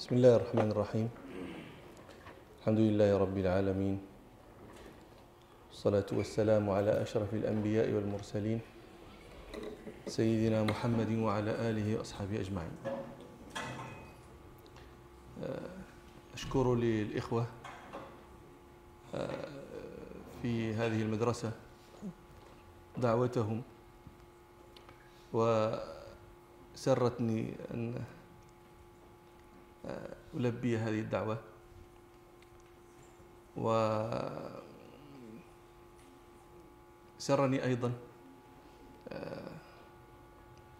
بسم الله الرحمن الرحيم الحمد لله رب العالمين والصلاة والسلام على أشرف الأنبياء والمرسلين سيدنا محمد وعلى آله وأصحابه أجمعين أشكر للإخوة في هذه المدرسة دعوتهم وسرتني أن ألبي هذه الدعوة. وسرني أيضا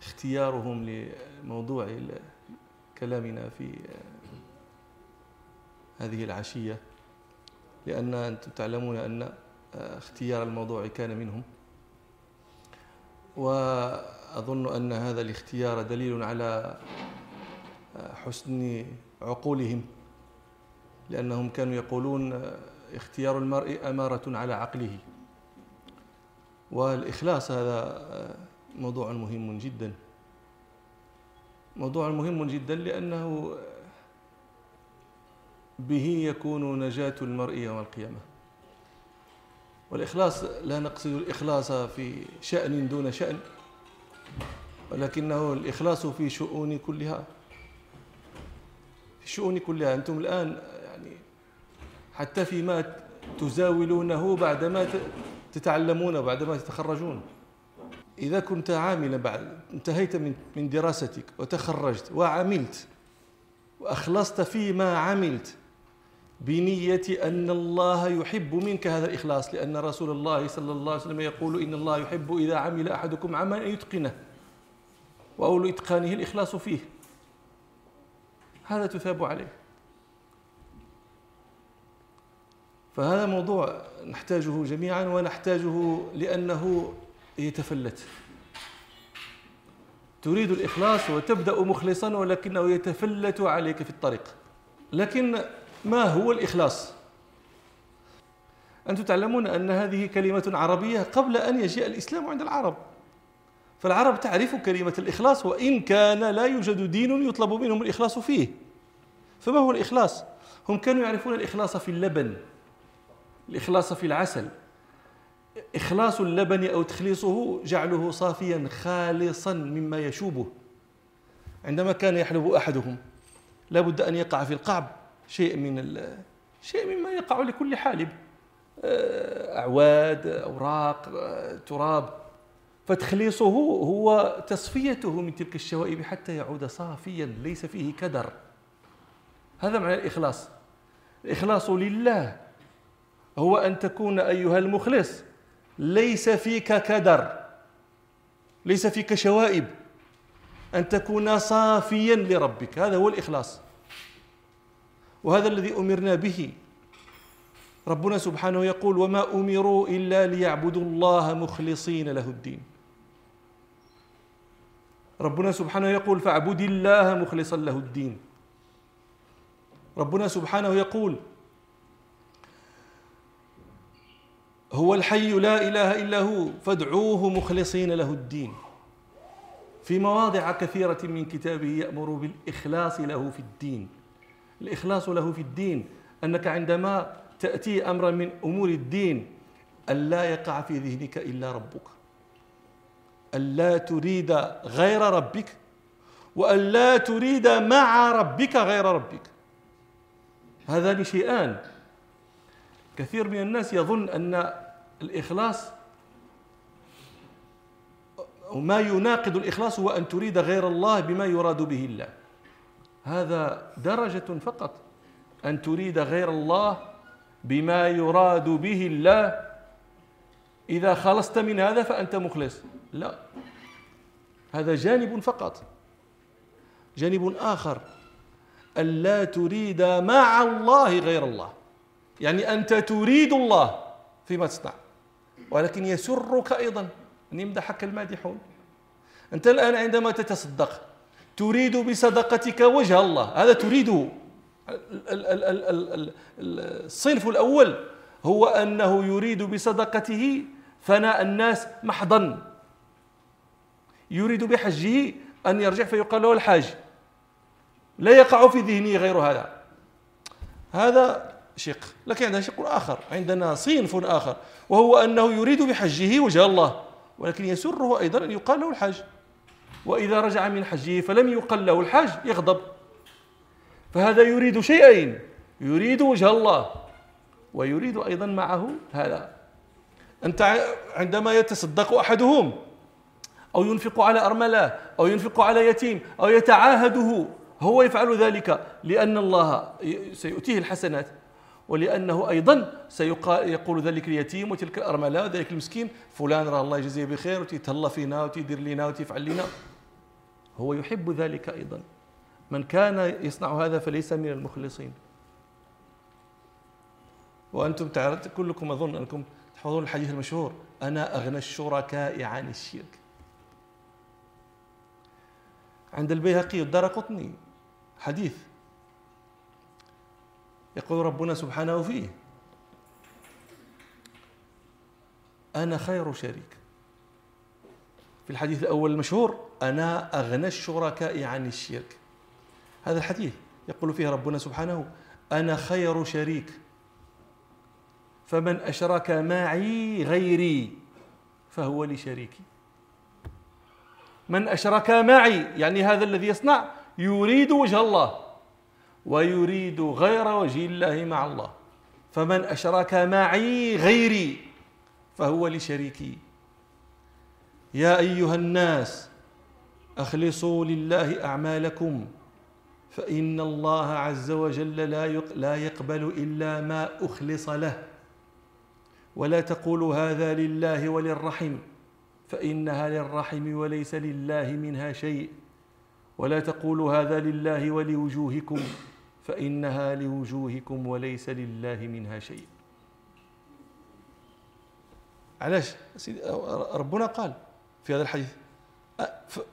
اختيارهم لموضوع كلامنا في هذه العشية. لأن أنتم تعلمون أن اختيار الموضوع كان منهم. وأظن أن هذا الاختيار دليل على حسن عقولهم لأنهم كانوا يقولون اختيار المرء أمارة على عقله. والإخلاص هذا موضوع مهم جدا. موضوع مهم جدا لأنه به يكون نجاة المرء يوم القيامة. والإخلاص لا نقصد الإخلاص في شأن دون شأن ولكنه الإخلاص في شؤون كلها. الشؤون كلها. أنتم الآن يعني حتى فيما تزاولونه بعدما تتعلمون بعدما تتخرجون. إذا كنت عاملا بعد انتهيت من من دراستك وتخرجت وعملت وأخلصت فيما عملت بنية أن الله يحب منك هذا الإخلاص لأن رسول الله صلى الله عليه وسلم يقول إن الله يحب إذا عمل أحدكم عملا يتقنه. وأول إتقانه الإخلاص فيه. هذا تثاب عليه. فهذا موضوع نحتاجه جميعا ونحتاجه لأنه يتفلت. تريد الإخلاص وتبدأ مخلصا ولكنه يتفلت عليك في الطريق. لكن ما هو الإخلاص؟ أنتم تعلمون أن هذه كلمة عربية قبل أن يجيء الإسلام عند العرب. فالعرب تعرف كلمة الإخلاص وإن كان لا يوجد دين يطلب منهم الإخلاص فيه. فما هو الإخلاص؟ هم كانوا يعرفون الإخلاص في اللبن الإخلاص في العسل. إخلاص اللبن أو تخليصه جعله صافيا خالصا مما يشوبه. عندما كان يحلب أحدهم لا بد أن يقع في القعب. شيء من شيء مما يقع لكل حالب. أعواد أوراق تراب. فتخليصه هو تصفيته من تلك الشوائب حتى يعود صافيا ليس فيه كدر. هذا معنى الإخلاص. الإخلاص لله. هو أن تكون أيها المخلص. ليس فيك كدر. ليس فيك شوائب. أن تكون صافيا لربك. هذا هو الإخلاص. وهذا الذي أمرنا به. ربنا سبحانه يقول وما أمروا إلا ليعبدوا الله مخلصين له الدين. ربنا سبحانه يقول فاعبد الله مخلصا له الدين. ربنا سبحانه يقول هو الحي لا إله إلا هو فادعوه مخلصين له الدين. في مواضع كثيرة من كتابه يأمر بالإخلاص له في الدين. الإخلاص له في الدين أنك عندما تأتي أمرا من أمور الدين الا يقع في ذهنك إلا ربك. الا تريد غير ربك والا تريد مع ربك غير ربك. هذان شيئان. كثير من الناس يظن أن الإخلاص وما يناقض الإخلاص هو أن تريد غير الله بما يراد به الله. هذا درجة فقط أن تريد غير الله بما يراد به الله. إذا خلصت من هذا فأنت مخلص. لا. هذا جانب فقط. جانب آخر. الا تريد مع الله غير الله. يعني أنت تريد الله فيما تصنع. ولكن يسرك أيضا. أن يمدحك المادحون. أنت الآن عندما تتصدق تريد بصدقتك وجه الله. هذا تريده. الصنف الأول هو أنه يريد بصدقته فناء الناس محضا. يريد بحجه أن يرجع فيقال له الحاج. لا يقع في ذهنه غير هذا. هذا شق. لكن عندنا شق آخر. عندنا صنف آخر. وهو أنه يريد بحجه وجه الله. ولكن يسره أيضا أن يقال له الحج وإذا رجع من حجه فلم يقل له الحج يغضب. فهذا يريد شيئين يريد وجه الله. ويريد أيضا معه هذا. أنت عندما يتصدق أحدهم أو ينفق على أرملة أو ينفق على يتيم أو يتعاهده. هو يفعل ذلك لأن الله سيؤتيه الحسنات. ولأنه أيضا سيقول ذلك اليتيم وتلك الأرملة وذلك المسكين فلان راه الله يجزيه بخير وتيتهلا فينا وتيدير لنا وتيفعل لنا هو يحب ذلك أيضا. من كان يصنع هذا فليس من المخلصين. وأنتم تعرف كلكم أظن أنكم تحفظون الحديث المشهور أنا أغنى الشركاء عن الشرك. عند البيهقي والدار قطني. حديث. يقول ربنا سبحانه فيه. أنا خير شريك. في الحديث الأول المشهور أنا أغنى الشركاء عن الشرك. هذا الحديث يقول فيه ربنا سبحانه أنا خير شريك. فمن أشرك معي غيري فهو لشريكي. من أشرك معي يعني هذا الذي يصنع يريد وجه الله ويريد غير وجه الله مع الله. فمن أشرك معي غيري فهو لشريكي. يا أيها الناس أخلصوا لله أعمالكم فإن الله عز وجل لا يقبل إلا ما أخلص له. ولا تقولوا هذا لله وللرحم. فإنها للرحم وليس لله منها شيء. ولا تقولوا هذا لله ولوجوهكم فإنها لوجوهكم وليس لله منها شيء. علاش؟ ربنا قال في هذا الحديث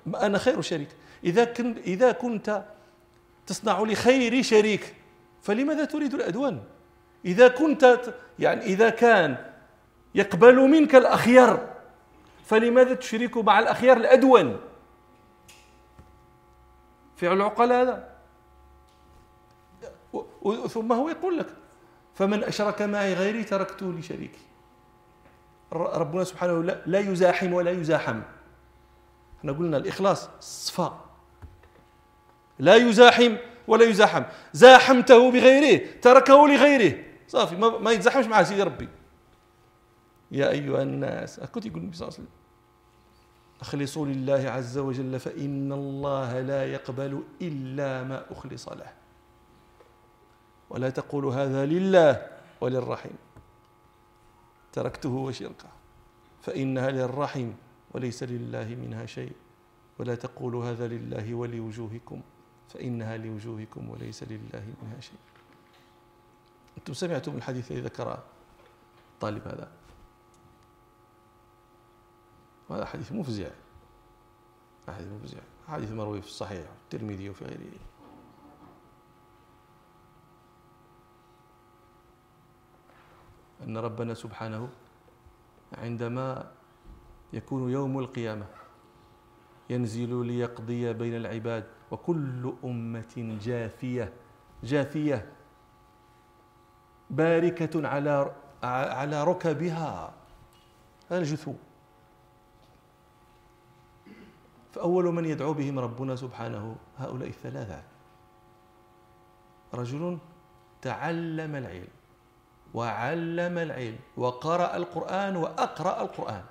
أنا خير شريك. إذا كنت إذا كنت تصنع لخير شريك فلماذا تريد الأدوان إذا كنت يعني إذا كان يقبل منك الأخيار فلماذا تشرك مع الأخيار الأدون؟ فعل العقل هذا. ثم هو يقول لك فمن أشرك معي غيري تركته لشريكي. ربنا سبحانه لا, لا يزاحم ولا يزاحم. إحنا قلنا الإخلاص الصفاء لا يزاحم ولا يزاحم. زاحمته بغيره تركه لغيره. صافي ما يتزاحمش مع سيدي ربي. يا أيها الناس كنت يقول النبي صلى الله عليه وسلم أخلصوا لله عز وجل فإن الله لا يقبل إلا ما أخلص له. ولا تقولوا هذا لله وللرحم. تركته وشركه. فإنها للرحم وليس لله منها شيء. ولا تقولوا هذا لله ولوجوهكم فإنها لوجوهكم وليس لله منها شيء. أنتم سمعتم الحديث الذي ذكره الطالب هذا. وهذا حديث مفزع. حديث مفزع. حديث مروي في الصحيح والترمذي وفي غيره. أن ربنا سبحانه عندما يكون يوم القيامة ينزل ليقضي بين العباد وكل أمة جاثية جاثية باركة على على ركبها. هذا الجثو. فأول من يدعو بهم ربنا سبحانه هؤلاء الثلاثة. رجل تعلم العلم وعلم العلم وقرأ القرآن وأقرأ القرآن.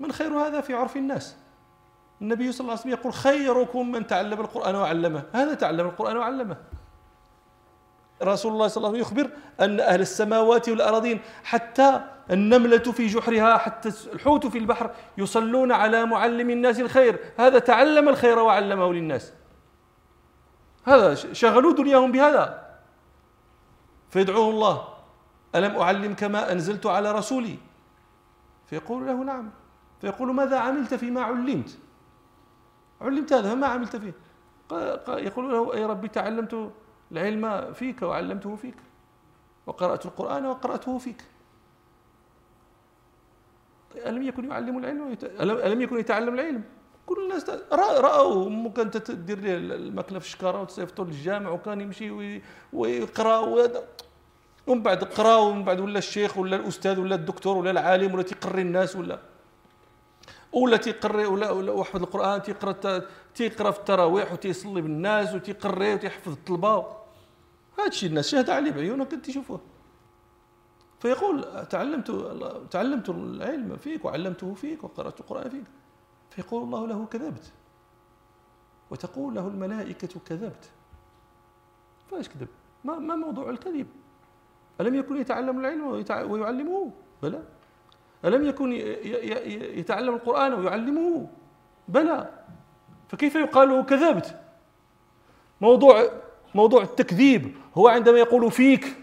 من خير هذا في عرف الناس؟ النبي صلى الله عليه وسلم يقول خيركم من تعلم القرآن وعلمه. هذا تعلم القرآن وعلمه. رسول الله صلى الله عليه وسلم يخبر أن أهل السماوات والأراضين حتى النملة في جحرها حتى الحوت في البحر يصلون على معلم الناس الخير. هذا تعلم الخير وعلمه للناس. هذا شغلوا دنياهم بهذا. فيدعوه الله. ألم أعلمك ما أنزلت على رسولي؟ فيقول له نعم. فيقول ماذا عملت فيما علمت؟ علمت هذا ما عملت فيه؟ يقول له أي ربي تعلمت العلم فيك وعلمته فيك. وقرأت القرآن وقرأته فيك. ألم يكن يعلم العلم ألم يكن يتعلم العلم؟ كل الناس رأوا امه كانت تدير ليه الماكله في الشكارة وتصيفطوا للجامع وكان يمشي ويقرأ ومن بعد قرأ ومن بعد ولا الشيخ ولا الأستاذ ولا الدكتور ولا العالم ولا تيقري الناس ولا. ولا تيقري ولا ولا وحفظ القرآن تيقرا تيقرا في التراويح وتيصلي بالناس وتيقري وتيحفظ الطلبة. هذا الشيء الناس شهد عليه بعيونك كنت تشوفوه فيقول تعلمت تعلمت العلم فيك وعلمته فيك وقرأت القرآن فيك فيقول الله له كذبت وتقول له الملائكة كذبت فايش كذب؟ ما ما موضوع الكذب؟ ألم يكن يتعلم العلم ويعلمه؟ بلى ألم يكن يتعلم القرآن ويعلمه؟ بلى فكيف يقال له كذبت؟ موضوع موضوع التكذيب هو عندما يقول فيك.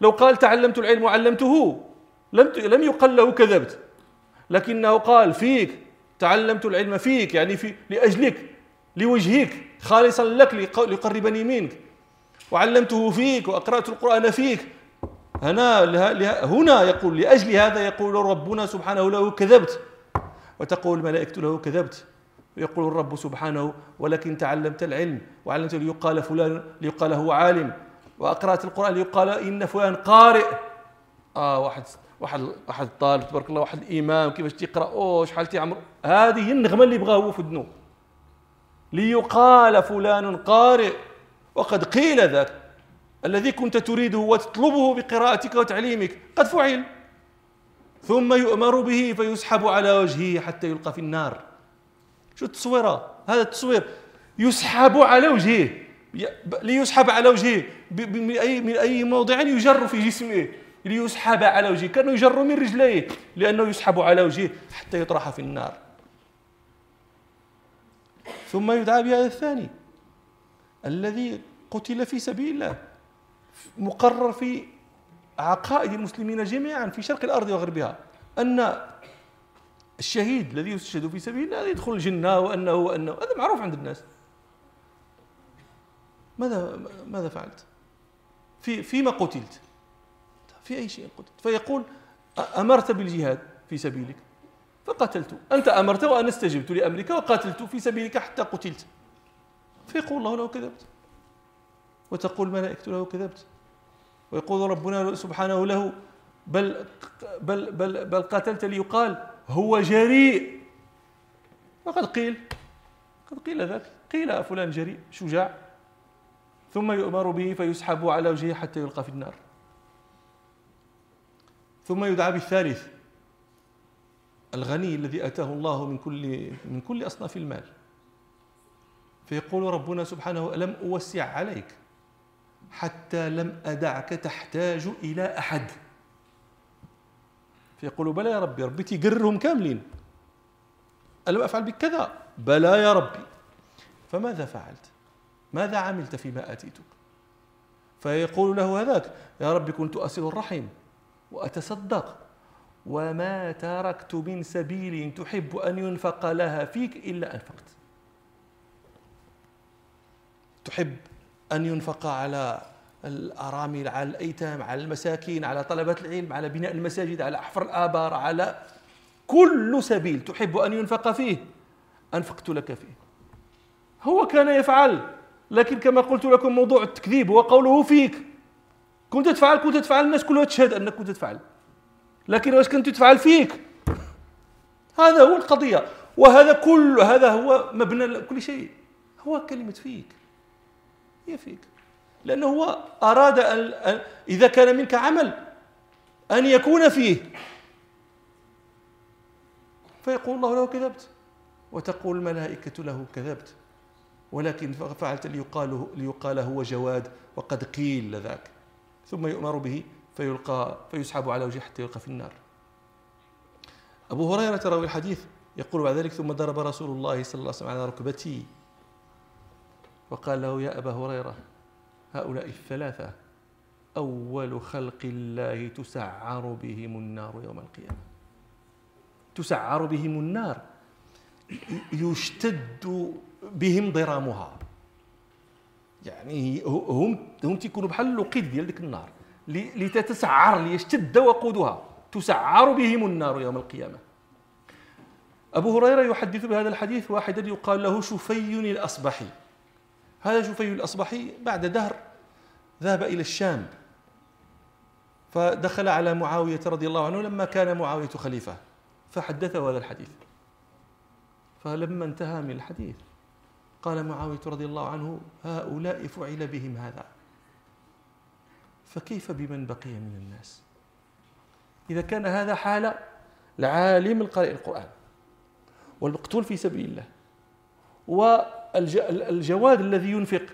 لو قال تعلمت العلم وعلمته لم لم يقل له كذبت. لكنه قال فيك تعلمت العلم فيك يعني في لأجلك لوجهك خالصا لك ليقربني منك. وعلمته فيك وأقرأت القرآن فيك. هنا هنا يقول لأجل هذا يقول ربنا سبحانه له كذبت. وتقول الملائكة له كذبت. ويقول الرب سبحانه ولكن تعلمت العلم وعلمت ليقال فلان ليقال هو عالم. وقراءة القرآن يقال إن فلان قارئ. آه واحد واحد واحد طالب تبارك الله واحد الإمام كيفاش تيقرأ أوه شحال تيعمر هذه هي النغمة اللي بغاه هو في الذنوب ليقال فلان قارئ. وقد قيل ذاك الذي كنت تريده وتطلبه بقراءتك وتعليمك قد فعل ثم يؤمر به فيسحب على وجهه حتى يلقى في النار. شو التصويره هذا التصوير يسحب على وجهه. ليسحب على وجهه. من أي من أي موضع يجر في جسمه. ليسحب على وجهه. كأنه يجر من رجليه. لأنه يسحب على وجهه حتى يطرح في النار. ثم يدعى بهذا الثاني. الذي قتل في سبيل الله. مقرر في عقائد المسلمين جميعا في شرق الأرض وغربها. أن الشهيد الذي يستشهد في سبيل الله يدخل الجنة وأنه وأنه. هذا معروف عند الناس. ماذا ماذا فعلت؟ في فيما قتلت؟ في أي شيء قتلت؟ فيقول أمرت بالجهاد في سبيلك. فقتلت. أنت أمرت وأنا استجبت لأمرك وقاتلت في سبيلك حتى قتلت. فيقول الله له كذبت. وتقول الملائكة له كذبت. ويقول ربنا سبحانه له بل بل بل بل قاتلت ليقال هو جريء. وقد قيل قد قيل ذاك قيل فلان جريء شجاع. ثم يؤمر به فيسحب على وجهه حتى يلقى في النار. ثم يدعى بالثالث الغني الذي آتاه الله من كل من كل أصناف المال. فيقول ربنا سبحانه ألم أوسع عليك؟ حتى لم أدعك تحتاج إلى أحد. فيقول بلى يا ربي ربي تيقررهم كاملين. ألم أفعل بك كذا؟ بلى يا ربي. فماذا فعلت؟ ماذا عملت فيما آتيتك؟ فيقول له هذاك يا رب كنت أصل الرحم وأتصدق وما تركت من سبيل تحب أن ينفق لها فيك إلا أنفقت. تحب أن ينفق على الأرامل على الأيتام على المساكين على طلبة العلم على بناء المساجد على حفر الآبار على كل سبيل تحب أن ينفق فيه أنفقت لك فيه. هو كان يفعل لكن كما قلت لكم موضوع التكذيب هو قوله فيك. كنت تفعل كنت تفعل الناس كلها تشهد أنك كنت تفعل. لكن واش كنت تفعل فيك؟ هذا هو القضية. وهذا كل هذا هو مبنى كل شيء. هو كلمة فيك. هي فيك. لأنه هو أراد أن إذا كان منك عمل أن يكون فيه. فيقول الله له كذبت وتقول الملائكة له كذبت. ولكن فعلت ليقال, ليقال هو جواد وقد قيل ذاك. ثم يؤمر به فيلقى فيسحب على وجهه حتى يلقى في النار. أبو هريرة راوي الحديث يقول بعد ذلك ثم ضرب رسول الله صلى الله عليه وسلم على ركبتي. وقال له يا أبا هريرة هؤلاء الثلاثة أول خلق الله تسعر بهم النار يوم القيامة. تسعر بهم النار. يشتد بهم ضرامها. يعني هم هم تيكونوا بحال الوقيد ديال ديك النار. لتتسعر ليشتد وقودها. تسعر بهم النار يوم القيامة. أبو هريرة يحدث بهذا الحديث واحدا يقال له شفي الأصبحي. هذا شفي الأصبحي بعد دهر ذهب إلى الشام فدخل على معاوية رضي الله عنه لما كان معاوية خليفة فحدثه هذا الحديث. فلما انتهى من الحديث قال معاوية رضي الله عنه هؤلاء فعل بهم هذا. فكيف بمن بقي من الناس؟ إذا كان هذا حال العالم القارئ القرآن والمقتول في سبيل الله والجواد الذي ينفق.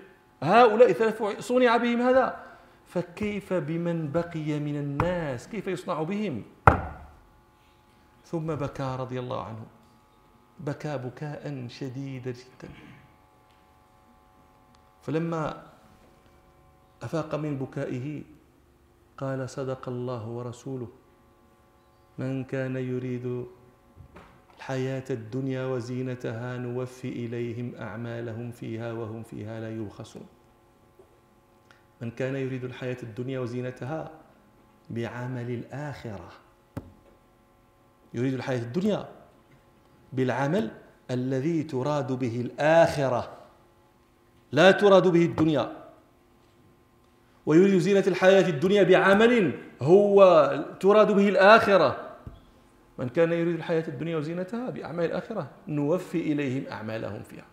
هؤلاء ثلاث صنع بهم هذا. فكيف بمن بقي من الناس؟ كيف يصنع بهم؟ ثم بكى رضي الله عنه. بكى بكاء شديدا جدا. فلما أفاق من بكائه قال صدق الله ورسوله من كان يريد الحياة الدنيا وزينتها نوفي إليهم أعمالهم فيها وهم فيها لا يبخسون. من كان يريد الحياة الدنيا وزينتها بعمل الآخرة. يريد الحياة الدنيا بالعمل الذي تراد به الآخرة. لا تراد به الدنيا. ويريد زينة الحياة الدنيا بعمل هو تراد به الآخرة. من كان يريد الحياة الدنيا وزينتها بأعمال الآخرة نوفي إليهم أعمالهم فيها.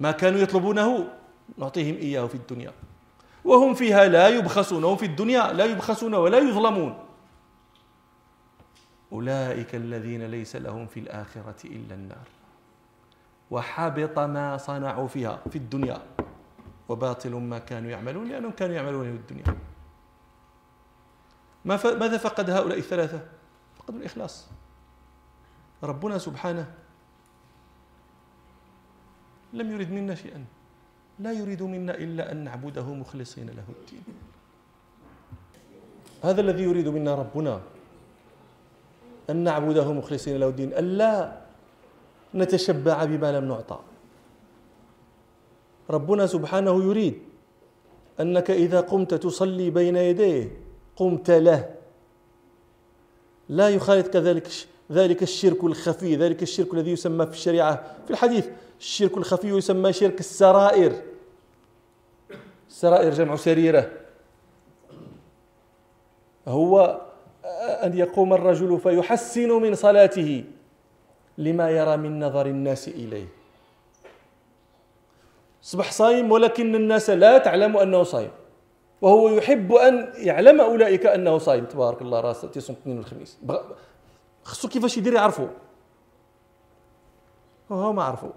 ما كانوا يطلبونه نعطيهم إياه في الدنيا. وهم فيها لا يبخسون وهم في الدنيا لا يبخسون ولا يظلمون. أولئك الذين ليس لهم في الآخرة إلا النار. وحبط ما صنعوا فيها في الدنيا. وباطل ما كانوا يعملون لأنهم كانوا يعملون في الدنيا. ماذا فقد هؤلاء الثلاثة؟ فقدوا الإخلاص ربنا سبحانه لم يرد منا شيئا. لا يريد منا إلا أن نعبده مخلصين له الدين. هذا الذي يريد منا ربنا أن نعبده مخلصين له الدين ألا نتشبع بما لم نعطى. ربنا سبحانه يريد أنك إذا قمت تصلي بين يديه قمت له. لا يخالط ذلك ذلك الشرك الخفي ذلك الشرك الذي يسمى في الشريعة. في الحديث الشرك الخفي يسمى شرك السرائر. السرائر جمع سريرة. هو أن يقوم الرجل فيحسن من صلاته لما يرى من نظر الناس إليه. صبح صايم ولكن الناس لا تعلم أنه صايم. وهو يحب أن يعلم أولئك أنه صايم. تبارك الله راسه تيصوم الاثنين والخميس. خصو كيفاش يدير يعرفوا هو ما عرفوا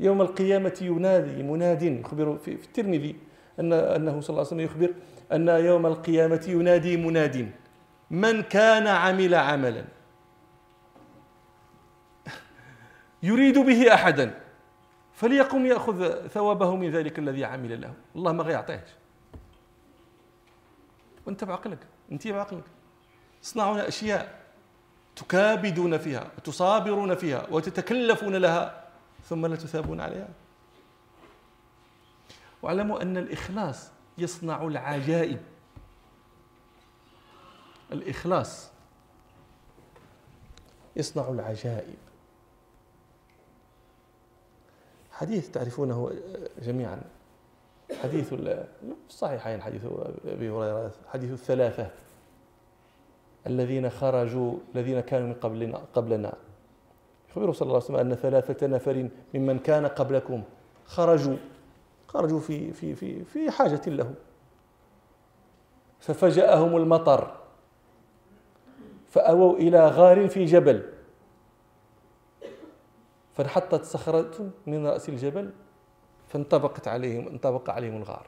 يوم القيامة ينادي مناد يخبر في, في الترمذي أن أنه صلى الله عليه وسلم يخبر أن يوم القيامة ينادي مناد من كان عمل عملا؟ يريد به أحدا. فليقم يأخذ ثوابه من ذلك الذي عمل له. الله ما غيعطيهش. وانت بعقلك انت بعقلك. تصنعون أشياء تكابدون فيها وتصابرون فيها وتتكلفون لها ثم لا تثابون عليها. واعلموا أن الإخلاص يصنع العجائب. الإخلاص يصنع العجائب. حديث تعرفونه جميعا. حديث الصحيحين حديث أبي هريرة حديث الثلاثة. الذين خرجوا الذين كانوا من قبلنا قبلنا. يخبر صلى الله عليه وسلم أن ثلاثة نفر ممن كان قبلكم خرجوا خرجوا في في في في حاجة له ففجأهم المطر فأووا إلى غار في جبل. فانحطت صخرة من رأس الجبل فانطبقت عليهم انطبق عليهم الغار.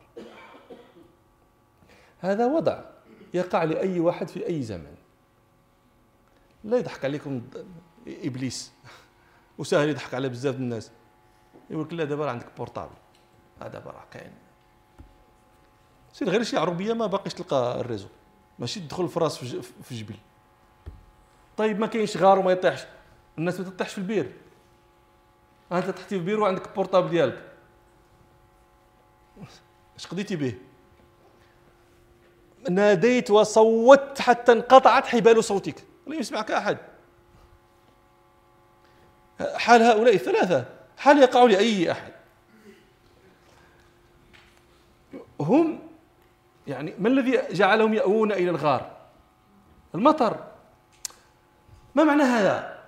هذا وضع يقع لأي واحد في أي زمن. لا يضحك عليكم إبليس. وسهل يضحك على بزاف الناس. يقول لك لا دابا عندك portable هذا دابا راه كاين. سير غير شي عروبية ما باقيش تلقى ال réseau. ماشي تدخل في راس في جبل. طيب ما كاينش غار وما يطيحش. الناس ما تطيحش في البير. أنت طحتي في البير وعندك ال portable ديالك. اش قضيتي به؟ ناديت وصوت حتى انقطعت حبال صوتك. لم يسمعك أحد. حال هؤلاء الثلاثة حال يقع لأي أحد. هم يعني ما الذي جعلهم يأوون إلى الغار؟ المطر. ما معنى هذا؟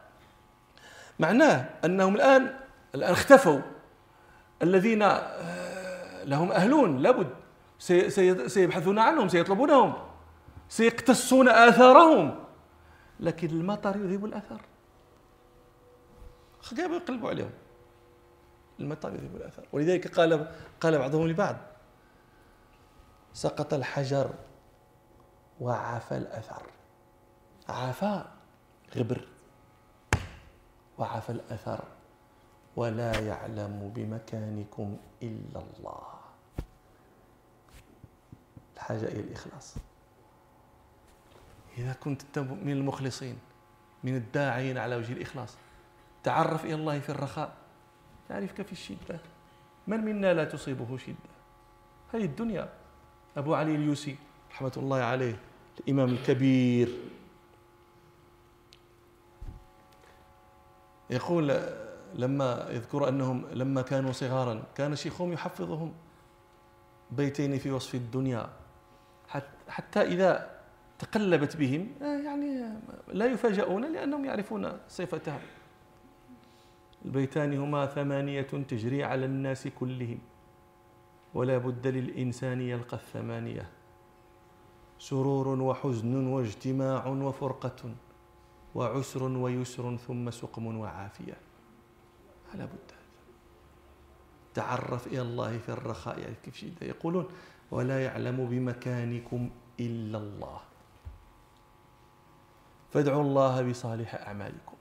معناه أنهم الآن الآن اختفوا. الذين آه، لهم أهلون لابد. سيبحثون عنهم سيطلبونهم سيقتصون آثارهم. لكن المطر يذهب الأثر. قاموا يقلبوا عليهم. المطر يذهب الأثر. ولذلك قال قال بعضهم لبعض سقط الحجر وعفى الأثر. عفى غبر. وعفى الأثر. ولا يعلم بمكانكم إلا الله. الحاجة إلى الإخلاص. إذا كنت من المخلصين من الداعين على وجه الإخلاص تعرف إلى الله في الرخاء. يعرفك في الشدة. من منا لا تصيبه شدة؟ هذه الدنيا. أبو علي اليوسي رحمة الله عليه الإمام الكبير. يقول لما يذكر أنهم لما كانوا صغارا كان شيخهم يحفظهم بيتين في وصف الدنيا. حتى إذا تقلبت بهم يعني لا يفاجؤون لأنهم يعرفون صفتها البيتان هما ثمانية تجري على الناس كلهم ولا بد للإنسان يلقى الثمانية. سرور وحزن واجتماع وفرقة وعسر ويسر ثم سقم وعافية. لا بد. تعرف إلى الله في الرخاء. يعني كيف شيء يقولون ولا يعلم بمكانكم إلا الله. فادعوا الله بصالح أعمالكم.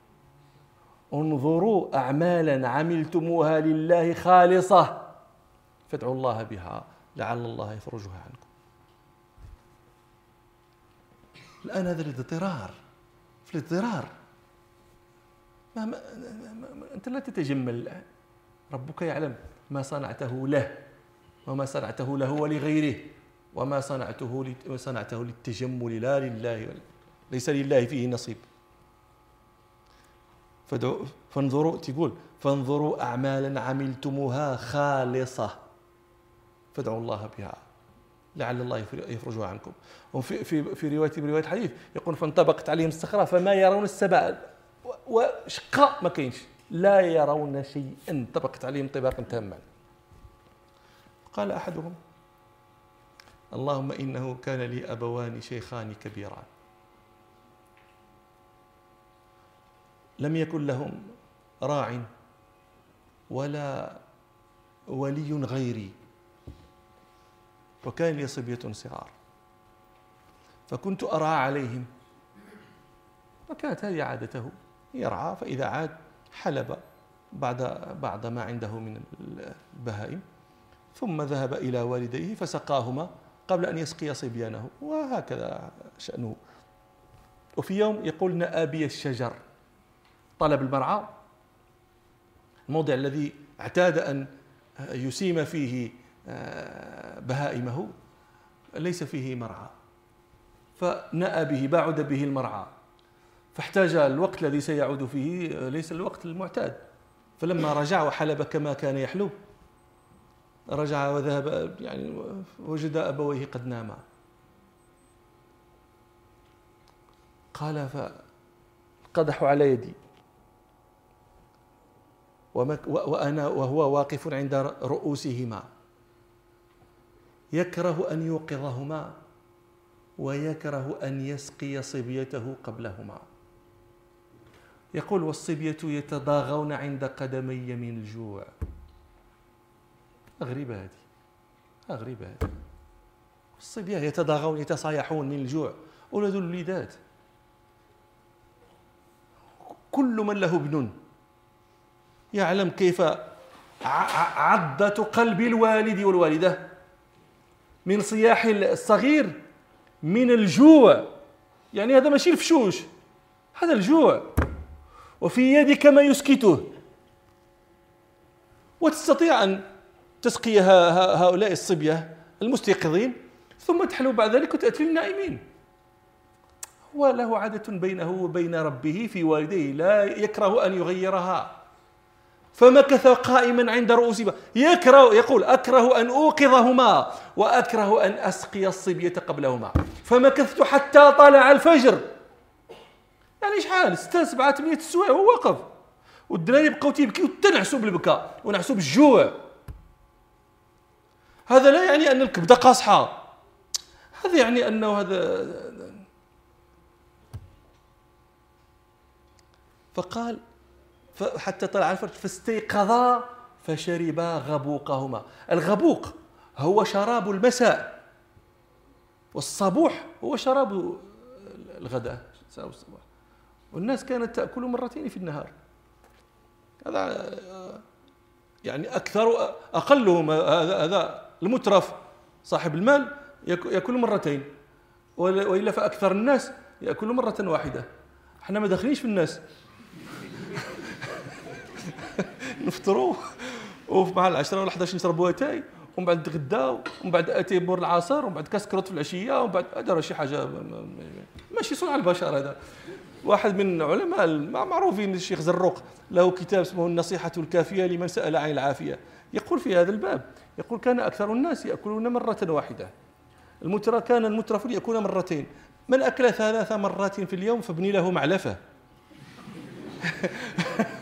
انظروا أعمالا عملتموها لله خالصة. فادعوا الله بها. لعل الله يفرجها عنكم. الآن هذا الإضطرار. في الإضطرار. ما ما ما أنت لا تتجمل الآن ربك يعلم ما صنعته له وما صنعته له ولغيره وما صنعته صنعته للتجمل لا لله ليس لله فيه نصيب. فادعوا فانظروا تقول فانظروا أعمالا عملتموها خالصة. فادعوا الله بها لعل الله يفرجها عنكم. وفي في في روايه بروايه حديث يقول فانطبقت عليهم الصخرة فما يرون السبع وشقاء ما كاينش. لا يرون شيئا. انطبقت عليهم طباقا تاما. قال أحدهم اللهم إنه كان لي أبوان شيخان كبيران. لم يكن لهم راع ولا ولي غيري. وكان لي صبية صغار. فكنت أرعى عليهم. وكانت هذه عادته. يرعى فإذا عاد حلب بعد بعد ما عنده من البهائم ثم ذهب إلى والديه فسقاهما قبل أن يسقي صبيانه وهكذا شأنه وفي يوم يقول نآبي الشجر طلب المرعى الموضع الذي اعتاد أن يسيم فيه آه، بهائمه ليس فيه مرعى. فنأى به بعد به المرعى. فاحتاج الوقت الذي سيعود فيه ليس الوقت المعتاد. فلما رجع وحلب كما كان يحلب رجع وذهب يعني وجد أبويه قد ناما قال فقدحوا على يدي. وأنا وهو واقف عند رؤوسهما. يكره أن يوقظهما ويكره أن يسقي صبيته قبلهما. يقول والصبية يتضاغون عند قدمي من الجوع. غريبة هذه. غريبة هذه. الصبية يتضاغون يتصايحون من الجوع. أولاد الوليدات. كل من له ابن. يعلم كيف عضة قلب الوالد والوالدة. من صياح الصغير من الجوع. يعني هذا ماشي الفشوش. هذا الجوع. وفي يدك ما يسكته. وتستطيع أن تسقي هؤلاء الصبية المستيقظين ثم تحلو بعد ذلك وتأتي للنائمين هو له عادة بينه وبين ربه في والديه لا يكره أن يغيرها. فمكث قائما عند رؤوس يكره يقول أكره أن أوقظهما وأكره أن أسقي الصبية قبلهما. فمكثت حتى طلع الفجر. يعني شحال؟ ستة سبعة ثمانية سوايع هو واقف. والدراري بقاو تيبكيو حتى نعسوا بالبكاء ونعسوا بالجوع. هذا لا يعني أن الكبدة قاصحة. هذا يعني أنه هذا فقال حتى طلع الفجر فاستيقظا فشربا غبوقهما. الغبوق هو شراب المساء والصبوح هو شراب الغداء. الصباح. والناس كانت تأكل مرتين في النهار. هذا يعني أكثر أقلهم هذا المترف صاحب المال يأكل مرتين. وإلا فأكثر الناس يأكل مرة واحدة. إحنا ما داخلينش في الناس. نفطروا ومع العشرة ولا 11 نشربوا أتاي ومن بعد غدا ومن بعد اتاي مور العصر ومن بعد كاس كروت في العشية ومن بعد هذا شي حاجة ماشي صنع البشر هذا. واحد من علماء معروفين الشيخ زروق له كتاب اسمه النصيحة الكافية لمن سأل عن العافية. يقول في هذا الباب يقول كان أكثر الناس يأكلون مرة واحدة. المترى كان المترف يأكل مرتين. من أكل ثلاث مرات في اليوم فابني له معلفة؟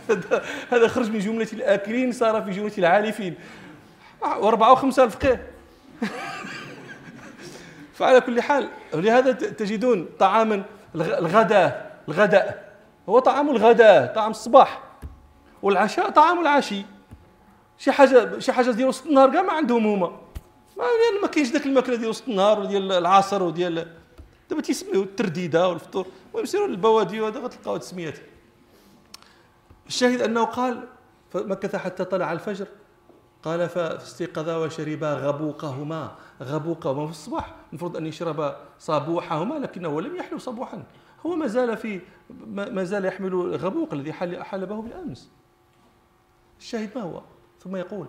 هذا خرج من جملة الآكلين صار في جملة العالفين وأربعة وخمسة الفقيه فعلى كل حال لهذا تجدون طعاما الغداء. الغداء. هو طعام الغداء طعام الصباح. والعشاء طعام العشي. شي حاجة شي حاجة ديال وسط النهار كاع ما عندهم هما. ما يعني ما كاينش داك الماكلة ديال وسط النهار وديال العصر وديال دابا تيسميو الترديدة والفطور. المهم يسيروا للبوادي وهذا غتلقاو تسميات. الشاهد أنه قال فمكث حتى طلع الفجر قال فاستيقظا وشربا غبوقهما غبوقهما في الصباح. المفروض أن يشرب صبوحهما لكنه لم يحلو صبوحا. هو ما زال في ما زال يحمل الغبوق الذي حلبه بالأمس. الشاهد ما هو؟ ثم يقول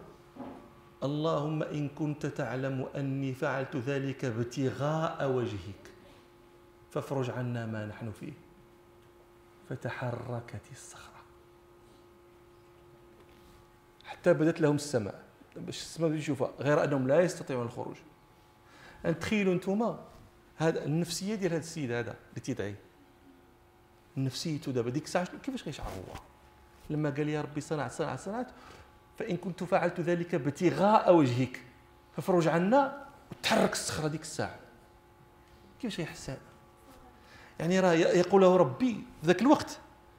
اللهم إن كنت تعلم أني فعلت ذلك ابتغاء وجهك فافرج عنا ما نحن فيه. فتحركت الصخره حتى بدت لهم السماء. باش السماء يشوفها غير أنهم لا يستطيعون الخروج. تخيلوا أنتم هذا النفسية ديال هذا السيد هذا اللي تيدعي نفسيته دابا ديك الساعة كيفاش غيشعر هو؟ لما قال يا ربي صنعت صنعت صنعت فإن كنت فعلت ذلك ابتغاء وجهك فافرج عنا وتحرك الصخرة ديك الساعة. كيفاش يحس يعني راه يقول له ربي في ذاك الوقت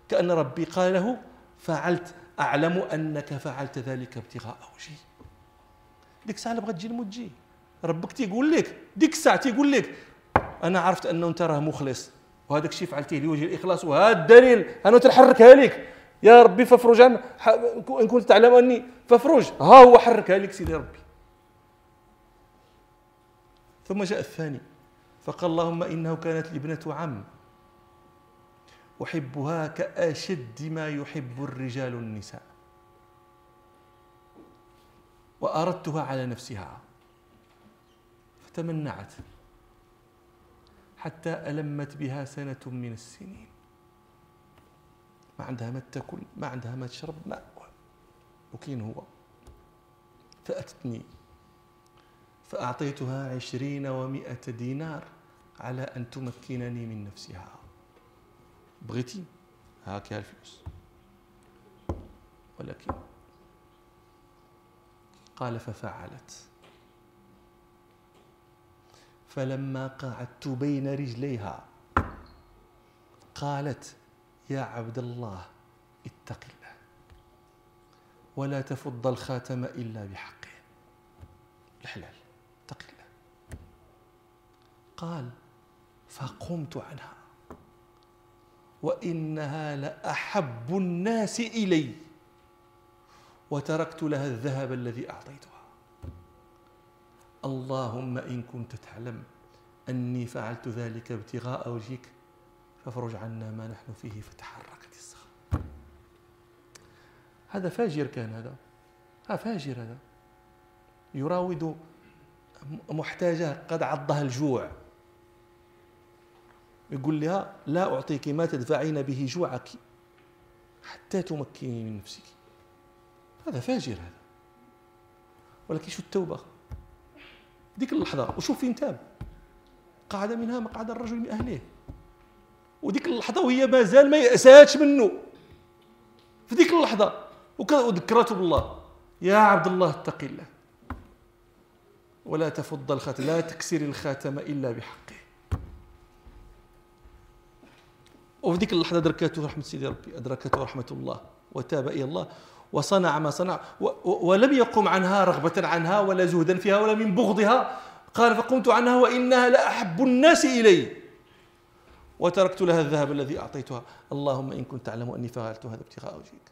كأن ربي قال له فعلت أعلم أنك فعلت ذلك ابتغاء وجهي. ديك الساعة بغات تجي الموت تجي. ربك تيقول لك ديك الساعة تيقول لك أنا عرفت أنه أنت راه مخلص. وهذاك الشيء فعلتيه لوجه الإخلاص وهذا الدليل. أنا تنحركها لك يا ربي فافرج. عن إن كنت تعلم أني فافرج. ها هو حركها لك سيدي ربي. ثم جاء الثاني. فقال اللهم إنه كانت لي ابنه عم. أحبها كأشد ما يحب الرجال النساء. وأردتها على نفسها. فتمنعت. حتى ألمت بها سنة من السنين. ما عندها ما تاكل ما عندها ما تشرب ماء وكين هو. فأتتني. فأعطيتها عشرين ومائة دينار على أن تمكنني من نفسها. بغيتي. هاك الفلوس. ولكن قال ففعلت. فلما قعدت بين رجليها قالت يا عبد الله اتق الله ولا تفض الخاتم إلا بحقه. الحلال اتق الله. قال فقمت عنها وإنها لأحب الناس إلي وتركت لها الذهب الذي أعطيتها. اللهم إن كنت تعلم أني فعلت ذلك ابتغاء وجهك فافرج عنا ما نحن فيه فتحركت الصخرة هذا فاجر كان هذا. ها فاجر هذا. يراود محتاجة قد عضها الجوع. يقول لها لا أعطيك ما تدفعين به جوعك حتى تمكني من نفسك. هذا فاجر هذا. ولكن شو التوبة؟ ديك اللحظة وشوف فين تاب. قعد منها مقعد الرجل من أهله. وديك اللحظة وهي مازال ما يأساتش منه. في ديك اللحظة وذكرته بالله. يا عبد الله اتق الله. ولا تفض الخاتم لا تكسر الخاتم إلا بحقه. وفي ذيك اللحظة أدركته رحمة سيدي ربي أدركته رحمة الله. وتاب إلى الله. وصنع ما صنع ولم يقم عنها رغبة عنها ولا زهدا فيها ولا من بغضها. قال فقمت عنها وإنها لأحب الناس إلي. وتركت لها الذهب الذي أعطيتها. اللهم إن كنت تعلم أني فعلت هذا ابتغاء وجهك.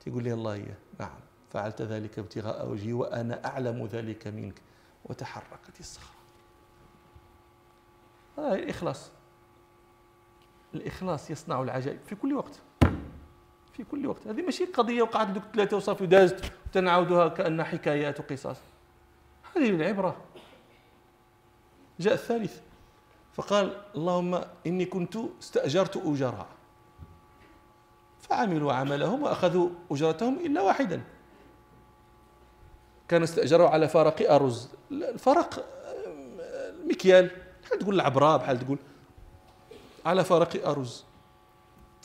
تقول لي الله إياه. نعم. فعلت ذلك ابتغاء وجهي وأنا أعلم ذلك منك. وتحركت الصخرة. هذا الإخلاص. الإخلاص يصنع العجائب في كل وقت. في كل وقت. هذه ماشي قضية وقعت دوك ثلاثة وصافي ودازت وتنعودها كأنها حكايات وقصص. هذه العبرة جاء الثالث فقال اللهم إني كنت استأجرت أجراء فعملوا عملهم وأخذوا أجرتهم إلا واحدا. كان استأجروا على فرق أرز. الفرق مكيال بحال تقول العبرة بحال تقول؟ على فرق أرز.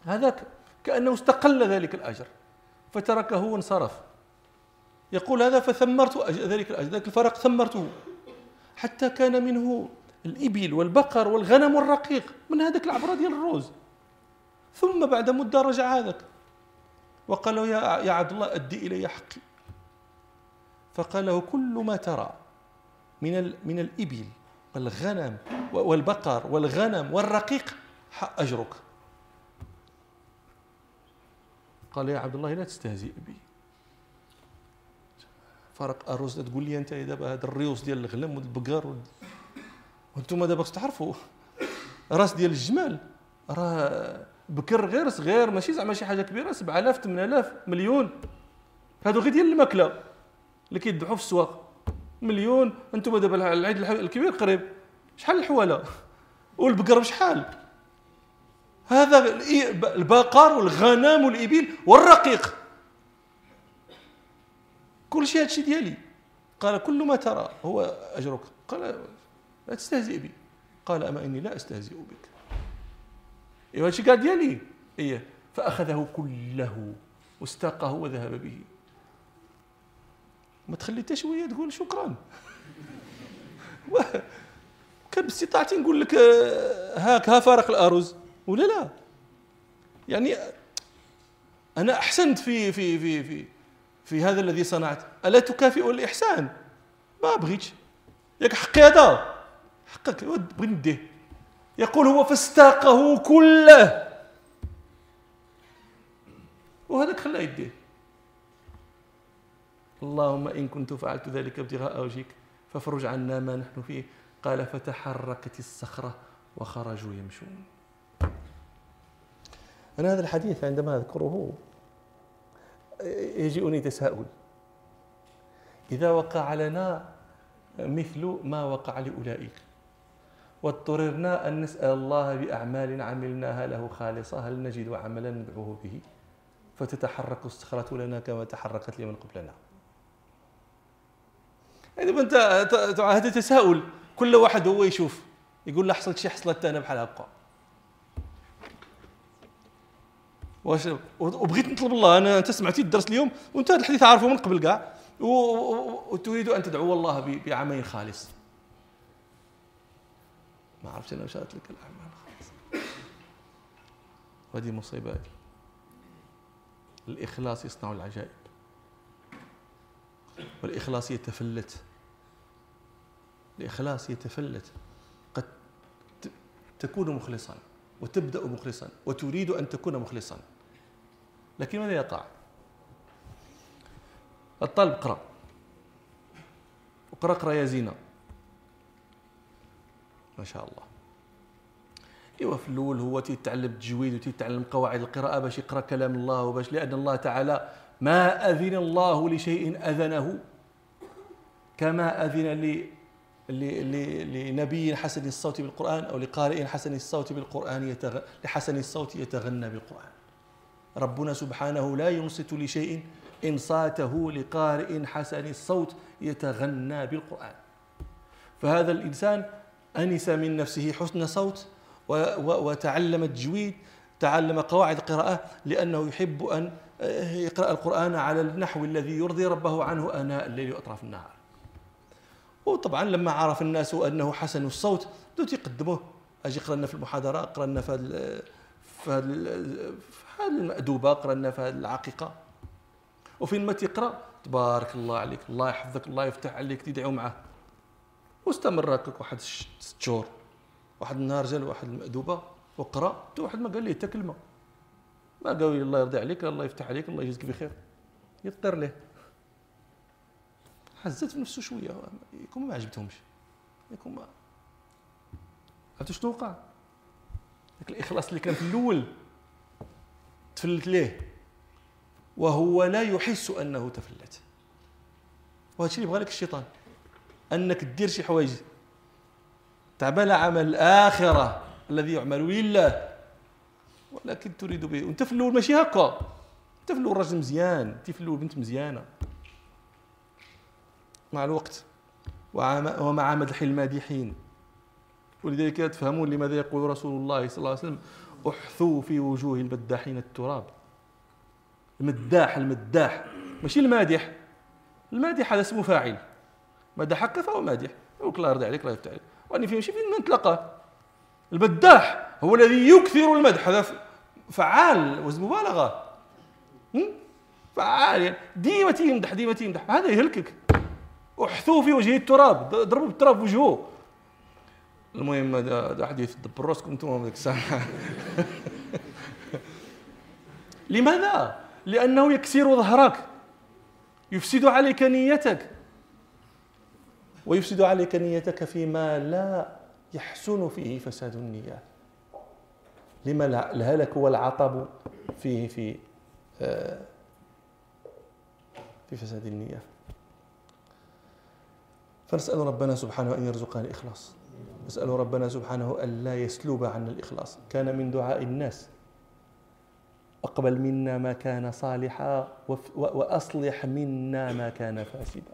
هذا كأنه استقل ذلك الأجر فتركه وانصرف. يقول هذا فثمرت ذلك الأجر ذلك الفرق ثمرته. حتى كان منه الإبل والبقر والغنم والرقيق من هذاك العبرة ديال الروز. ثم بعد مدة رجع هذاك. وقال له يا يا عبد الله أدي إلي حقي. فقال له كل ما ترى من من الإبل والغنم والبقر والغنم والرقيق أجرك. قال يا عبد الله لا تستهزئ بي. فرق أروز تقول لي أنت دابا هذا الريوس ديال الغنم والبقر وأنتم دابا تعرفوا راس ديال الجمال. راه بكر غير صغير ماشي زعما شي حاجة كبيرة 7000 8000 مليون. هادو غير ديال الماكلة. اللي كيذبحوا في السواق. مليون. أنتم دابا العيد الكبير قريب. شحال الحواله والبقر بشحال؟ هذا البقر والغنم والإبل والرقيق. كل شيء هادشي ديالي. قال كل ما ترى هو أجرك. قال لا تستهزئ بي. قال أما إني لا أستهزئ بك. إيوا هادشي قال ديالي. إيه. فأخذه كله واستاقه وذهب به. ما تخلي حتى شوية تقول شكرا. كان باستطاعتي نقول لك آه، هاك ها فارق الأرز. ولا لا؟ يعني أنا أحسنت في في في في في هذا الذي صنعت. ألا تكافئ الإحسان؟ ما بغيتش ياك حقي هذا. حقك. بغي نديه. يقول هو فاستاقه كله. وهذاك خلاه يديه. اللهم إن كنت فعلت ذلك ابتغاء وجهك فافرج عنا ما نحن فيه. قال فتحركت الصخرة وخرجوا يمشون. أنا هذا الحديث عندما أذكره يجيئني تساؤل. إذا وقع لنا مثل ما وقع لأولئك واضطررنا أن نسأل الله بأعمال عملناها له خالصة هل نجد عملا ندعوه به؟ فتتحرك الصخرة لنا كما تحركت لمن قبلنا. يعني أنت هذا تساؤل كل واحد هو يشوف يقول له حصلت شي حصلت أنا بحال هكا. واش وبغيت نطلب الله أنا أنت سمعتي الدرس اليوم وأنت هذا الحديث عارفه من قبل كاع. وتريد أن تدعو الله بعمل خالص. ما عرفتش أنا مشات لك الأعمال خالص. وهذه مصيبة الإخلاص يصنع العجائب. والإخلاص يتفلت. الإخلاص يتفلت. قد تكون مخلصا وتبدأ مخلصا وتريد أن تكون مخلصا. لكن ماذا يقع؟ الطالب قرأ. وقرأ قرأ يا زينة ما شاء الله. إيوا في الأول هو تيتعلم التجويد وتيتعلم قواعد القراءة باش يقرأ كلام الله وباش لأن الله تعالى ما أذن الله لشيء أذنه كما أذن لنبي حسن الصوت بالقرآن أو لقارئ حسن الصوت بالقرآن يتغ... لحسن الصوت يتغنى بالقرآن. ربنا سبحانه لا ينصت لشيء إنصاته لقارئ حسن الصوت يتغنى بالقرآن. فهذا الإنسان أنس من نفسه حسن صوت وتعلم التجويد تعلم قواعد القراءة لأنه يحب أن يقرأ القرآن على النحو الذي يرضي ربه عنه آناء الليل وأطراف النهار. وطبعا لما عرف الناس أنه حسن الصوت بدأوا يقدموه. أجي قرأ لنا في المحاضرة قرأ لنا في في هذه المأدوبة قرأ لنا في هذه العقيقة. وفين ما تقرأ تبارك الله عليك الله يحفظك الله يفتح عليك تدعو معه. واستمر هكاك واحد ست شهور. واحد النهار جا واحد المأدوبة وقرا حتى واحد ما قال ليه حتى كلمة. ما قال الله يرضي عليك الله يفتح عليك الله يجزيك بخير. يطير ليه. حزت في نفسه شوية. يكون ما عجبتهمش. يكون ما عرفتوا شنو وقع؟ الإخلاص اللي كان في الأول. تفلت ليه؟ وهو لا يحس أنه تفلت. وهذا اللي يبغى لك الشيطان؟ أنك دير شي حوايج. تعمل عمل الآخرة الذي يعمل لله ولكن تريد به. وأنت في الأول ماشي هكا. أنت في الأول راجل مزيان. أنت في الأول بنت مزيانة. مع الوقت. ومع مدح المادحين. ولذلك تفهمون لماذا يقول رسول الله صلى الله عليه وسلم احثوا في وجوه المداحين التراب. المداح المداح. ماشي المادح. المادح هذا اسمه فاعل. مدحك فهو مادح. يقول الله يرضي عليك الله يفتح عليك. وأني في شي فين نتلاقاه البداح هو الذي يكثر المدح. هذا فعال وزن مبالغة. فعال. يعني ديما تيمدح ديما تيمدح هذا يهلكك. احثوه في وجهه التراب. ضربوا بالتراب وجهه. المهم هذا حديث دبر راسكم أنتم ذيك الساعة. لماذا؟ لأنه يكسر ظهرك. يفسد عليك نيتك. ويفسد عليك نيتك فيما لا يحسن فيه فساد النية لما الهلك والعطب فيه في آه، في فساد النية. فنسأل ربنا سبحانه أن يرزقنا الإخلاص. نسأل ربنا سبحانه أن لا يسلب عنا الإخلاص. كان من دعاء الناس. أقبل منا ما كان صالحا وأصلح منا ما كان فاسدا.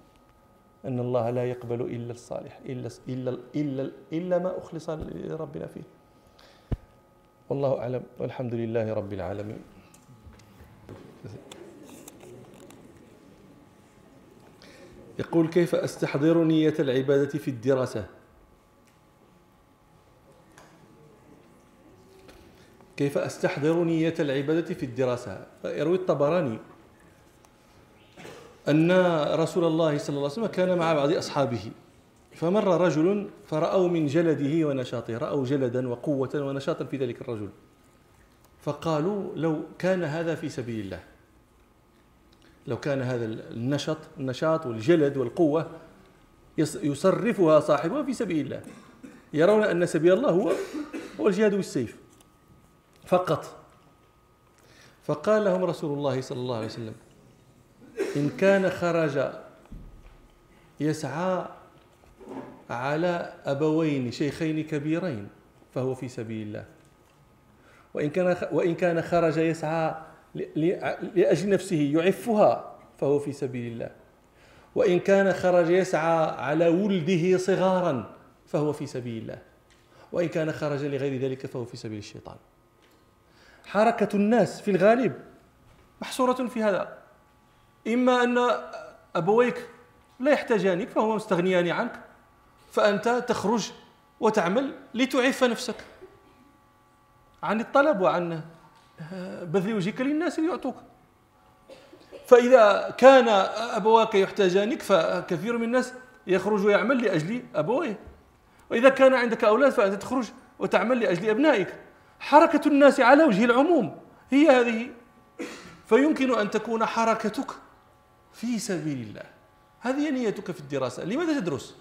أن الله لا يقبل إلا الصالح إلا إلا إلا إلا ما أخلص لربنا فيه. والله أعلم. والحمد لله رب العالمين. يقول كيف أستحضر نية العبادة في الدراسة؟ كيف أستحضر نية العبادة في الدراسة؟ يروي الطبراني أن رسول الله صلى الله عليه وسلم كان مع بعض أصحابه فمر رجل فرأوا من جلده ونشاطه رأوا جلدا وقوة ونشاطا في ذلك الرجل فقالوا لو كان هذا في سبيل الله لو كان هذا النشط النشاط والجلد والقوة يصرفها صاحبها في سبيل الله. يرون أن سبيل الله هو هو الجهاد بالسيف. فقط. فقال لهم رسول الله صلى الله عليه وسلم إن كان خرج يسعى على أبوين شيخين كبيرين فهو في سبيل الله. وإن كان وإن كان خرج يسعى لأجل نفسه يعفها فهو في سبيل الله. وإن كان خرج يسعى على ولده صغارا فهو في سبيل الله. وإن كان خرج لغير ذلك فهو في سبيل الشيطان. حركة الناس في الغالب محصورة في هذا. إما أن أبويك لا يحتاجانك فهما مستغنيان عنك فأنت تخرج وتعمل لتعف نفسك عن الطلب وعن بذل وجهك للناس ليعطوك. فإذا كان أبواك يحتاجانك فكثير من الناس يخرج ويعمل لأجل أبويه. وإذا كان عندك أولاد فأنت تخرج وتعمل لأجل أبنائك. حركة الناس على وجه العموم. هي هذه. فيمكن أن تكون حركتك في سبيل الله. هذه نيتك في الدراسة. لماذا تدرس؟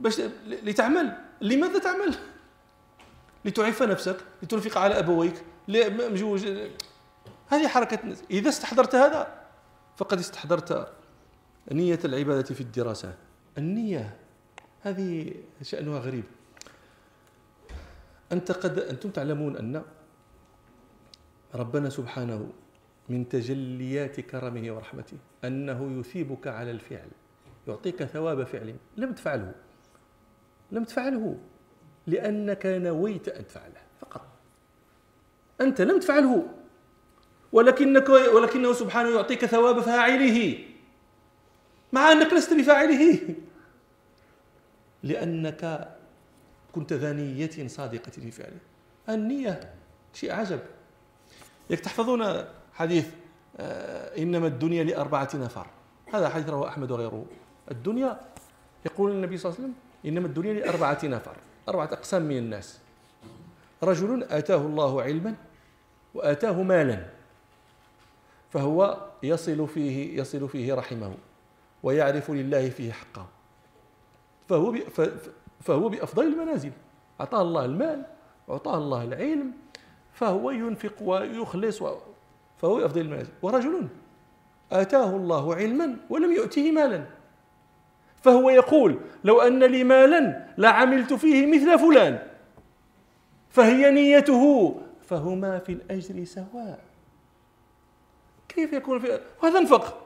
باش لتعمل. لماذا تعمل؟ لتعف نفسك لتنفق على أبويك مجوج هذه حركة إذا استحضرت هذا فقد استحضرت نية العبادة في الدراسة. النية هذه شأنها غريب. أنت قد أنتم تعلمون أن ربنا سبحانه من تجليات كرمه ورحمته أنه يثيبك على الفعل يعطيك ثواب فعل لم تفعله. لم تفعله لأنك نويت أن تفعله فقط. أنت لم تفعله ولكنك ولكنه سبحانه يعطيك ثواب فاعله مع أنك لست بفاعله. لأنك كنت ذا نية صادقة في فعله. النية شيء عجب. يك تحفظون حديث آه، إنما الدنيا لأربعة نفر. هذا حديث رواه أحمد وغيره. الدنيا يقول النبي صلى الله عليه وسلم إنما الدنيا لأربعة نفر. أربعة أقسام من الناس. رجل آتاه الله علما وآتاه مالا فهو يصل فيه يصل فيه رحمه ويعرف لله فيه حقه. فهو فهو بأفضل المنازل. أعطاه الله المال وأعطاه الله العلم فهو ينفق ويخلص فهو بأفضل المنازل. ورجل آتاه الله علما ولم يؤته مالا. فهو يقول لو أن لي مالا لعملت فيه مثل فلان. فهي نيته فهما في الأجر سواء. كيف يكون في وهذا انفق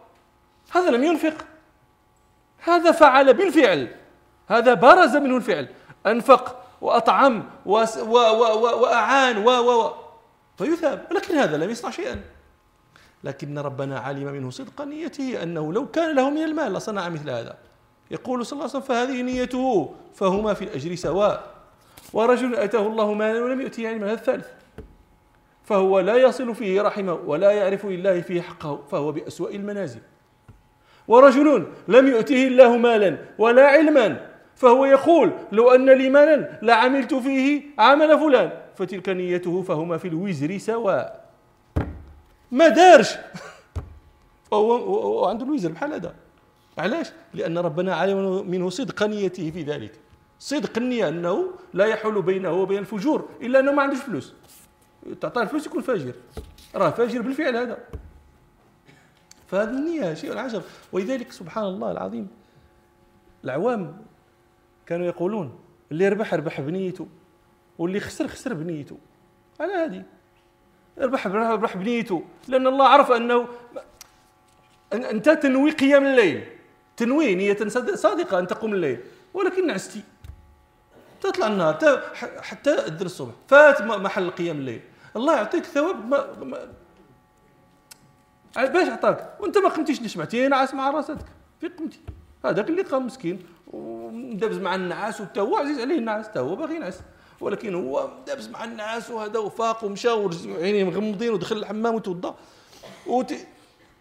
هذا لم ينفق. هذا فعل بالفعل. هذا برز منه الفعل. أنفق وأطعم وأعان و و و. فيثاب ولكن هذا لم يصنع شيئا. لكن ربنا علم منه صدق نيته أنه لو كان له من المال لصنع مثل هذا. يقول صلى الله عليه وسلم فهذه نيته فهما في الأجر سواء. ورجل أتاه الله مالا ولم يؤتيه علما هذا الثالث. فهو لا يصل فيه رحمه ولا يعرف لله فيه حقه فهو بأسوأ المنازل. ورجل لم يؤته الله مالا ولا علما فهو يقول لو أن لي مالا لعملت فيه عمل فلان. فتلك نيته فهما في الوزر سواء. ما دارش. وهو عنده الوزر بحال هذا. علاش؟ لأن ربنا علم منه صدق نيته في ذلك. صدق النية أنه لا يحول بينه وبين الفجور إلا أنه ما عندوش فلوس. تعطيه الفلوس يكون فاجر. راه فاجر بالفعل هذا. فهذه النية شيء عجب ولذلك سبحان الله العظيم العوام كانوا يقولون اللي ربح ربح بنيته واللي خسر خسر بنيته. على هذه. ربح ربح بنيته. لأن الله عرف أنه أنت تنوي قيام الليل. تنوي نية صادقة أن تقوم الليل. ولكن نعستي تطلع النهار حتى تدير الصبح. فات محل قيام الليل. الله يعطيك ثواب ما, ما باش عطاك وأنت ما قمتيش نشمعتي نعس مع راسك. في قمتي. هذاك اللي قام مسكين. ودابز مع النعاس وتا هو عزيز عليه النعاس تا هو باغي ينعس. ولكن هو دابز مع النعاس وهذا وفاق ومشى وعينيه مغمضين ودخل الحمام وتوضا وت...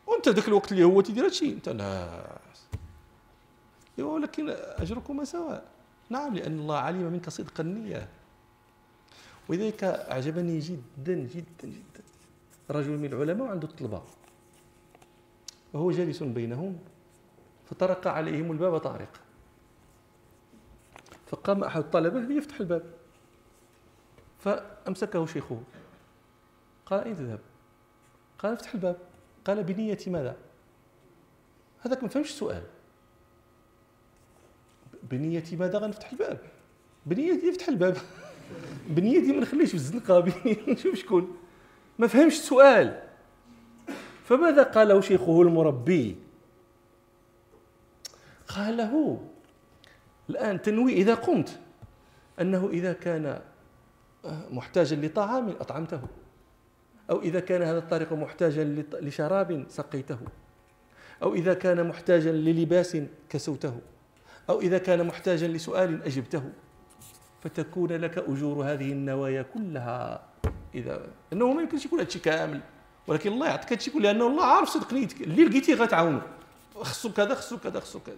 وانت ذاك الوقت اللي هو تيدير هادشي انت لا. ولكن اجركما سواء. نعم لأن الله علم منك صدق النية. ولذلك أعجبني جدا جدا جدا. رجل من العلماء عنده الطلبة. وهو جالس بينهم فطرق عليهم الباب طارق. فقام أحد الطلبة ليفتح الباب. فأمسكه شيخه. قال أين تذهب؟ قال افتح الباب. قال بنية ماذا؟ هذاك ما فهمش السؤال. بنية ماذا غنفتح الباب؟ بنية يفتح الباب. بنيتي ما نخليش في الزنقة نشوف شكون. ما فهمش السؤال. فماذا قال له شيخه المربي؟ قال له الآن تنوي إذا قمت. أنه إذا كان محتاجا لطعام أطعمته. أو إذا كان هذا الطريق محتاجا لشراب سقيته. أو إذا كان محتاجا للباس كسوته. أو إذا كان محتاجا لسؤال أجبته. فتكون لك أجور هذه النوايا كلها. إذا أنه ما يمكنش يكون هادشي كامل. ولكن الله يعطيك هادشي كله لأنه الله عارف صدق نيتك. اللي لقيتيه غتعاونه. خصو كذا خصو كذا خصو كذا.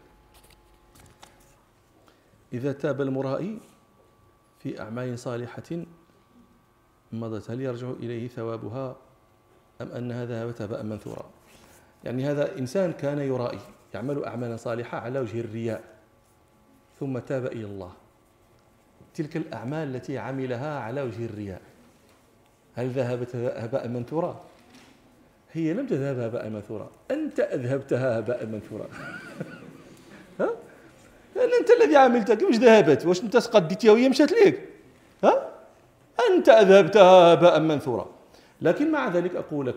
إذا تاب المرائي في أعمال صالحة مضت هل يرجع إليه ثوابها أم أنها ذهبت هباء منثورا؟ يعني هذا إنسان كان يرائي يعمل أعمالا صالحة على وجه الرياء ثم تاب إلى الله. تلك الأعمال التي عملها على وجه الرياء. هل ذهبت هباء منثورا؟ هي لم تذهب هباء منثورا. أنت أذهبتها هباء منثورا؟ ها؟ لأن أنت الذي عملتها كيفاش ذهبت. واش أنت سقديتيها وهي مشات ليك؟ ها؟ أنت أذهبتها هباء منثورا. لكن مع ذلك أقول لك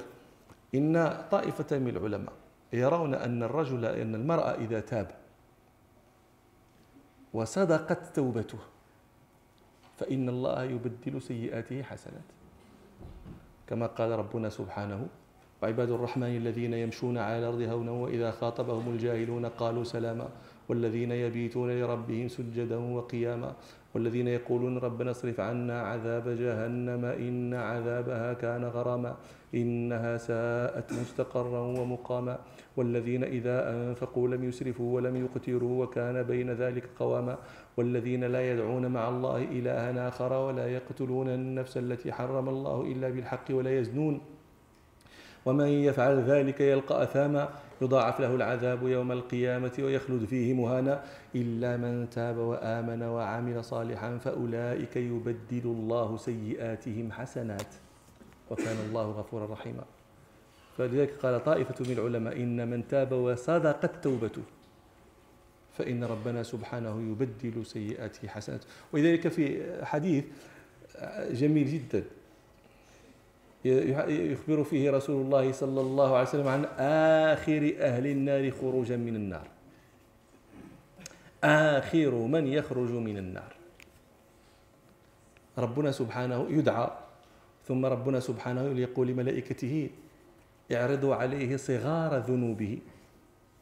إن طائفة من العلماء يرون أن الرجل أن المرأة إذا تاب وصدقت توبته فإن الله يبدل سيئاته حسنات. كما قال ربنا سبحانه وعباد الرحمن الذين يمشون على الأرض هونا وإذا خاطبهم الجاهلون قالوا سلاما والذين يبيتون لربهم سجدا وقياما والذين يقولون ربنا اصرف عنا عذاب جهنم إن عذابها كان غراما إنها ساءت مستقرا ومقاما والذين إذا أنفقوا لم يسرفوا ولم يقتروا وكان بين ذلك قواما والذين لا يدعون مع الله إلها آخر ولا يقتلون النفس التي حرم الله إلا بالحق ولا يزنون ومن يفعل ذلك يلقى أثاما يضاعف له العذاب يوم القيامة ويخلد فيه مهانا إلا من تاب وآمن وعمل صالحا فأولئك يبدل الله سيئاتهم حسنات وكان الله غفورا رحيما. فلذلك قال طائفة من العلماء إن من تاب وصدقت توبته فإن ربنا سبحانه يبدل سيئاته حسنات. ولذلك في حديث جميل جدا. يخبر فيه رسول الله صلى الله عليه وسلم عن آخر أهل النار خروجا من النار. آخر من يخرج من النار. ربنا سبحانه يدعى ثم ربنا سبحانه يقول لملائكته اعرضوا عليه صغار ذنوبه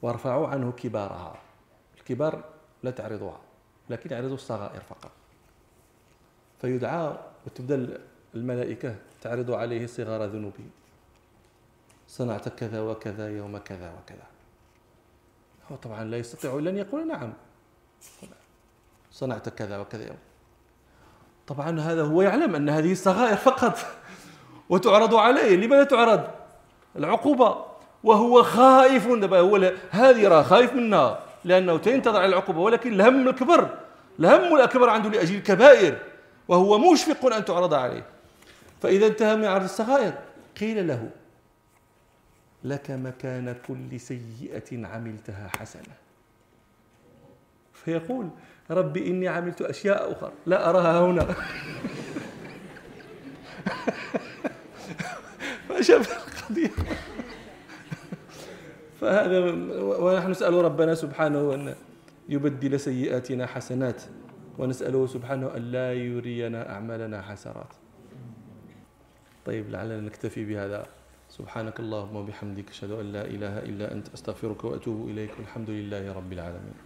وارفعوا عنه كبارها. الكبار لا تعرضوها لكن اعرضوا الصغائر فقط. فيدعى وتبدا الملائكة تعرض عليه صغار ذنوبه. صنعت كذا وكذا يوم كذا وكذا. هو طبعا لا يستطيع إلا أن يقول نعم. صنعت كذا وكذا يوم. طبعا هذا هو يعلم أن هذه الصغائر فقط وتعرض عليه. لماذا تعرض؟ العقوبة. وهو خائف. هو هذه راه خايف منها لأنه تنتظر العقوبة. ولكن الهم الكبر. الهم الأكبر عنده لأجل الكبائر. وهو مشفق أن تعرض عليه. فإذا انتهى من عرض الصغائر قيل له لك مكان كل سيئة عملتها حسنة. فيقول ربي إني عملت أشياء أخرى. لا أراها هنا. فشاف القضية. فهذا ونحن نسأل ربنا سبحانه أن يبدل سيئاتنا حسنات ونسأله سبحانه أن لا يرينا أعمالنا حسرات. طيب لعلنا نكتفي بهذا. سبحانك اللهم وبحمدك أشهد أن لا إله إلا أنت أستغفرك وأتوب إليك والحمد لله رب العالمين.